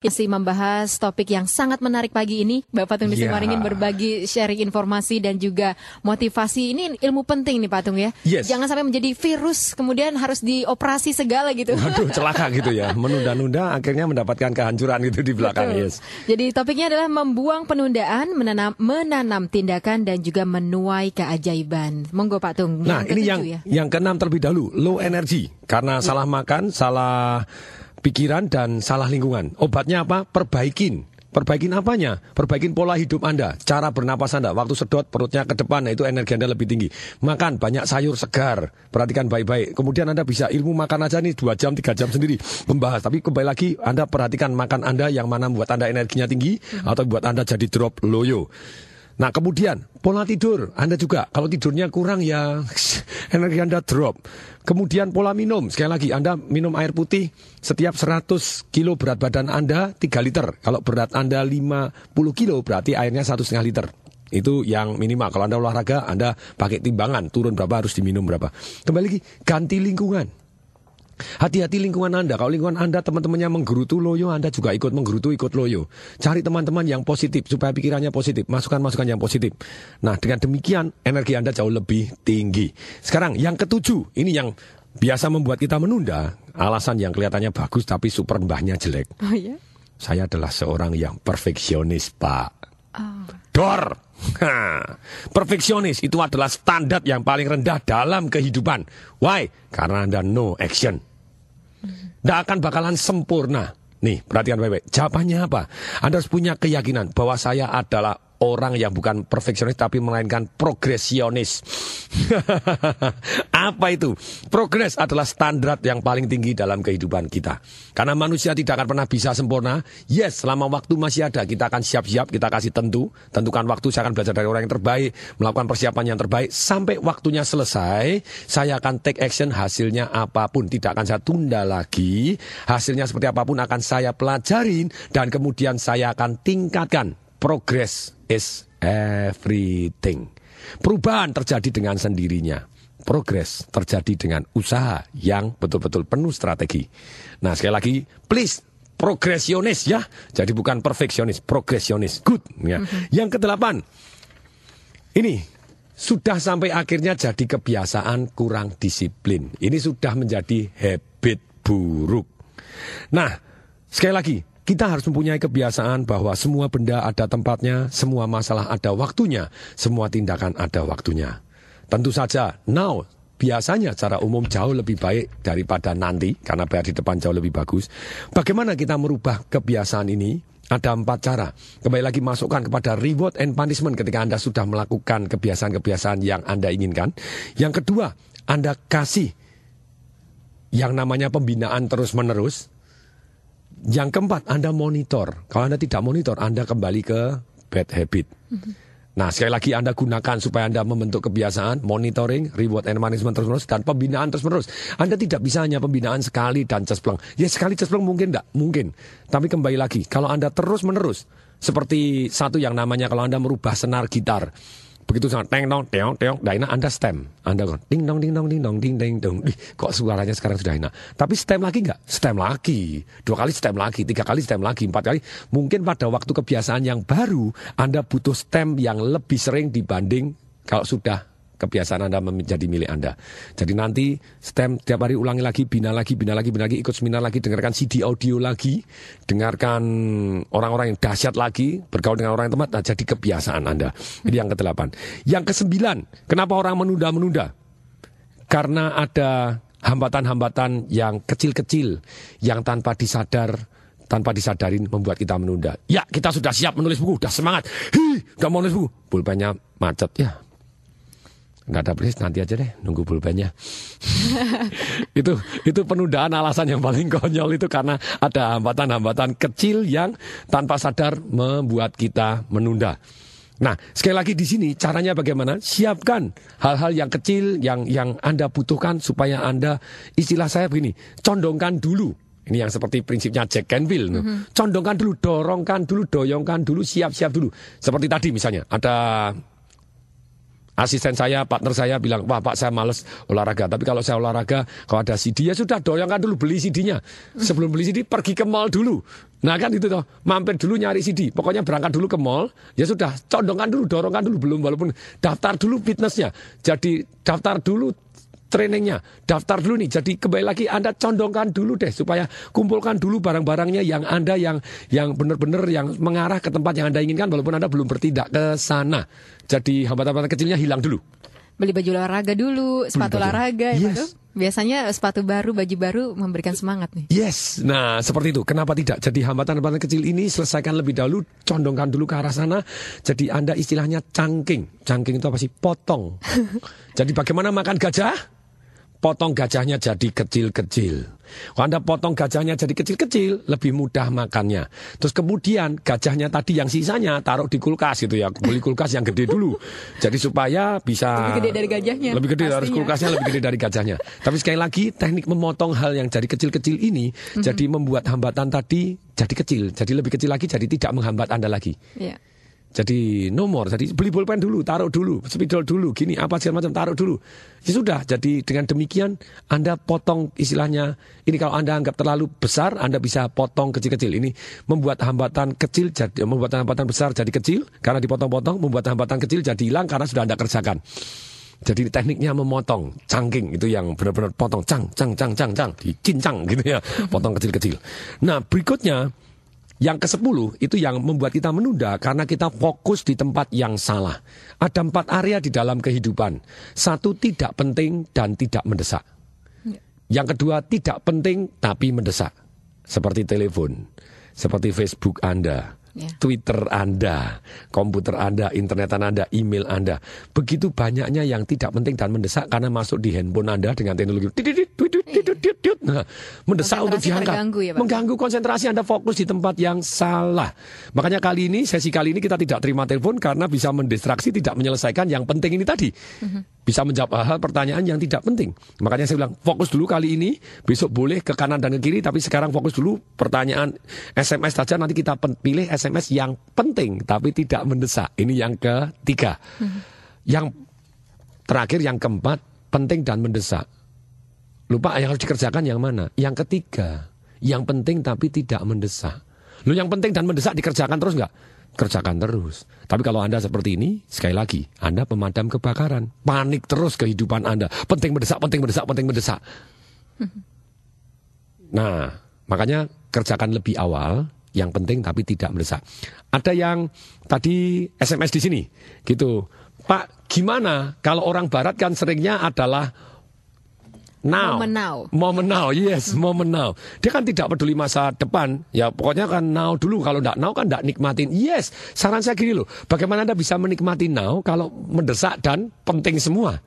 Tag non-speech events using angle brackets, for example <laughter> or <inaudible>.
Masih membahas topik yang sangat menarik pagi ini. Bapak Tung Ya. Maringin berbagi sharing informasi dan juga motivasi. Ini ilmu penting nih Pak Tung ya. Yes. Jangan sampai menjadi virus kemudian harus dioperasi segala gitu. Waduh <laughs> celaka gitu ya Menunda-nunda akhirnya mendapatkan kehancuran gitu di belakang Betul. yes. Jadi topiknya adalah membuang penundaan, menanam, menanam tindakan dan juga menuai keajaiban. Monggo Pak Tung. Nah ini yang ya. yang keenam terlebih dahulu Low energy Karena salah makan, salah pikiran dan salah lingkungan Obatnya apa? Perbaikin Perbaikin apanya? Perbaikin pola hidup Anda, cara bernapas Anda. Waktu sedot perutnya ke depan, nah itu energi Anda lebih tinggi. Makan banyak sayur segar, perhatikan baik-baik. Kemudian Anda bisa ilmu makan aja nih 2 jam, 3 jam sendiri membahas. Tapi kembali lagi Anda perhatikan makan Anda yang mana membuat Anda energinya tinggi atau buat Anda jadi drop loyo. Nah kemudian pola tidur Anda juga kalau tidurnya kurang ya <laughs> energi Anda drop. Kemudian pola minum sekali lagi Anda minum air putih setiap 100 kilo berat badan Anda 3 liter. Kalau berat Anda 50 kilo berarti airnya satu setengah liter. Itu yang minimal. Kalau Anda olahraga, Anda pakai timbangan, turun berapa harus diminum berapa. Kembali lagi, ganti lingkungan. Hati-hati lingkungan Anda. Kalau lingkungan Anda teman-temannya menggerutu loyo, Anda juga ikut menggerutu, ikut loyo. Cari teman-teman yang positif supaya pikirannya positif, masukan-masukan yang positif. Nah, dengan demikian energi Anda jauh lebih tinggi. Sekarang yang ketujuh, ini yang biasa membuat kita menunda. Alasan yang kelihatannya bagus tapi super mbahnya jelek. Oh ya. Saya adalah seorang yang perfeksionis, Pak. Oh. Dor. Ha. Perfeksionis itu adalah standar yang paling rendah dalam kehidupan. Why? Karena Anda no action. Tidak akan bakalan sempurna. Nih, perhatikan baik-baik. Jawabannya apa? Anda harus punya keyakinan bahwa saya adalah orang yang bukan perfeksionis tapi melainkan progresionis. <laughs> apa itu? Progres adalah standar yang paling tinggi dalam kehidupan kita. Karena manusia tidak akan pernah bisa sempurna. Yes, selama waktu masih ada, kita akan siap-siap, kita kasih tentu. Tentukan waktu, saya akan belajar dari orang yang terbaik, melakukan persiapan yang terbaik. Sampai waktunya selesai, saya akan take action hasilnya apa pun. Tidak akan saya tunda lagi. Hasilnya seperti apa pun akan saya pelajarin. Dan kemudian saya akan tingkatkan. Progress is everything. Perubahan terjadi dengan sendirinya. Progres terjadi dengan usaha yang betul-betul penuh strategi. Nah, sekali lagi, please progresionis ya. Jadi bukan perfeksionis, progresionis. Good ya. Yang kedelapan. Ini sudah sampai akhirnya jadi kebiasaan kurang disiplin. Ini sudah menjadi habit buruk. Nah, sekali lagi, kita harus mempunyai kebiasaan bahwa semua benda ada tempatnya, semua masalah ada waktunya, semua tindakan ada waktunya. Tentu saja, now biasanya secara umum jauh lebih baik daripada nanti karena bayar di depan jauh lebih bagus. Bagaimana kita merubah kebiasaan ini? Ada empat cara. Kembali lagi masukkan kepada reward and punishment ketika Anda sudah melakukan kebiasaan-kebiasaan yang Anda inginkan. Yang kedua, Anda kasih yang namanya pembinaan terus-menerus. Yang keempat, Anda monitor. Kalau Anda tidak monitor, Anda kembali ke bad habit. Nah, sekali lagi Anda gunakan supaya Anda membentuk kebiasaan, monitoring, reward and management terus-menerus, dan pembinaan terus-menerus. Anda tidak bisa hanya pembinaan sekali dan cespleng. Ya sekali cespleng mungkin enggak? Mungkin. Tapi kembali lagi, kalau Anda terus-menerus, seperti satu yang namanya kalau Anda merubah senar gitar, begitu sangat teng dong teong teong. Dah enak anda stem. Anda kan ding dong ding dong ding dong ding ding dong. Ih, kok suaranya sekarang sudah enak. Tapi stem lagi nggak? Stem lagi. Dua kali stem lagi tiga kali stem lagi empat kali. Mungkin pada waktu kebiasaan yang baru anda butuh stem yang lebih sering dibanding kalau sudah kebiasaan Anda menjadi milik Anda. Jadi nanti stem tiap hari ulangi lagi, bina lagi, bina lagi, bina lagi, ikut seminar lagi, dengarkan CD audio lagi, dengarkan orang-orang yang dahsyat lagi, bergaul dengan orang yang tepat, nah jadi kebiasaan Anda. Ini yang kedelapan. Yang kesembilan, kenapa orang menunda-menunda? Karena ada hambatan-hambatan yang kecil-kecil, yang tanpa disadar tanpa disadarin membuat kita menunda. Ya, kita sudah siap menulis buku, udah semangat. Hi, udah mau nulis buku. Pulpennya macet ya nggak ada please nanti aja deh nunggu pulpennya <laughs> itu itu penundaan alasan yang paling konyol itu karena ada hambatan-hambatan kecil yang tanpa sadar membuat kita menunda. Nah, sekali lagi di sini caranya bagaimana? Siapkan hal-hal yang kecil yang yang Anda butuhkan supaya Anda istilah saya begini, condongkan dulu. Ini yang seperti prinsipnya Jack Canfield. Mm -hmm. Condongkan dulu, dorongkan dulu, doyongkan dulu, siap-siap dulu. Seperti tadi misalnya, ada asisten saya, partner saya bilang, wah Pak saya males olahraga. Tapi kalau saya olahraga, kalau ada CD ya sudah doyongkan dulu beli CD-nya. Sebelum beli CD pergi ke mall dulu. Nah kan itu toh, mampir dulu nyari CD. Pokoknya berangkat dulu ke mall, ya sudah condongkan dulu, dorongkan dulu belum walaupun daftar dulu fitnessnya. Jadi daftar dulu trainingnya, daftar dulu nih. Jadi kembali lagi Anda condongkan dulu deh supaya kumpulkan dulu barang-barangnya yang Anda yang yang benar-benar yang mengarah ke tempat yang Anda inginkan walaupun Anda belum bertindak ke sana. Jadi hambatan-hambatan kecilnya hilang dulu. Beli baju olahraga dulu, sepatu olahraga ya, Yes. Biasanya sepatu baru, baju baru memberikan semangat nih. Yes, nah seperti itu. Kenapa tidak? Jadi hambatan-hambatan kecil ini selesaikan lebih dahulu, condongkan dulu ke arah sana. Jadi Anda istilahnya cangking. Cangking itu apa sih? Potong. <laughs> Jadi bagaimana makan gajah? Potong gajahnya jadi kecil-kecil. Kalau Anda potong gajahnya jadi kecil-kecil, lebih mudah makannya. Terus kemudian gajahnya tadi yang sisanya taruh di kulkas gitu ya. Beli kulkas yang gede dulu. Jadi supaya bisa... Lebih gede dari gajahnya, Lebih gede harus pastinya. kulkasnya lebih gede dari gajahnya. Tapi sekali lagi teknik memotong hal yang jadi kecil-kecil ini Mhm. jadi membuat hambatan tadi jadi kecil, jadi lebih kecil lagi, jadi tidak menghambat Anda lagi. Iya. Jadi nomor, jadi beli pulpen dulu, taruh dulu, spidol dulu, gini apa segala macam taruh dulu. Ya sudah, jadi dengan demikian Anda potong istilahnya, ini kalau Anda anggap terlalu besar, Anda bisa potong kecil-kecil. Ini membuat hambatan kecil jadi membuat hambatan besar jadi kecil karena dipotong-potong, membuat hambatan kecil jadi hilang karena sudah Anda kerjakan. Jadi tekniknya memotong, cangking itu yang benar-benar potong, cang, cang, cang, cang, cang, dicincang gitu ya, potong kecil-kecil. Nah berikutnya yang ke-10 itu yang membuat kita menunda karena kita fokus di tempat yang salah. Ada empat area di dalam kehidupan. Satu tidak penting dan tidak mendesak. Yang kedua tidak penting tapi mendesak. Seperti telepon, seperti Facebook Anda, Ya. Twitter Anda, komputer Anda, internetan Anda, email Anda. Begitu banyaknya yang tidak penting dan mendesak karena masuk di handphone Anda dengan teknologi. Tidit. Nah, mendesak untuk diangkat. ya, Pak? Mengganggu konsentrasi Anda fokus di tempat yang salah. Makanya kali ini, sesi kali ini kita tidak terima telepon karena bisa mendistraksi, tidak menyelesaikan yang penting ini tadi. Bisa menjawab hal pertanyaan yang tidak penting. Makanya saya bilang, fokus dulu kali ini, besok boleh ke kanan dan ke kiri, tapi sekarang fokus dulu pertanyaan SMS saja, nanti kita pilih SMS yang penting, tapi tidak mendesak. Ini yang ketiga. Yang terakhir, yang keempat, penting dan mendesak. Lupa yang harus dikerjakan yang mana? Yang ketiga, yang penting tapi tidak mendesak. Lu yang penting dan mendesak dikerjakan terus nggak? Kerjakan terus. Tapi kalau Anda seperti ini, sekali lagi, Anda pemadam kebakaran. Panik terus kehidupan Anda. Penting mendesak, penting mendesak, penting mendesak. <laughs> Nah, makanya kerjakan lebih awal, yang penting tapi tidak mendesak. Ada yang tadi SMS di sini, gitu. Pak, gimana kalau orang barat kan seringnya adalah now. Momen now. Momen now, yes, momen now. Dia kan tidak peduli masa depan. Ya pokoknya kan now dulu. Kalau tidak now kan tidak nikmatin. Yes, saran saya gini loh. Bagaimana Anda bisa menikmati now kalau mendesak dan penting semua?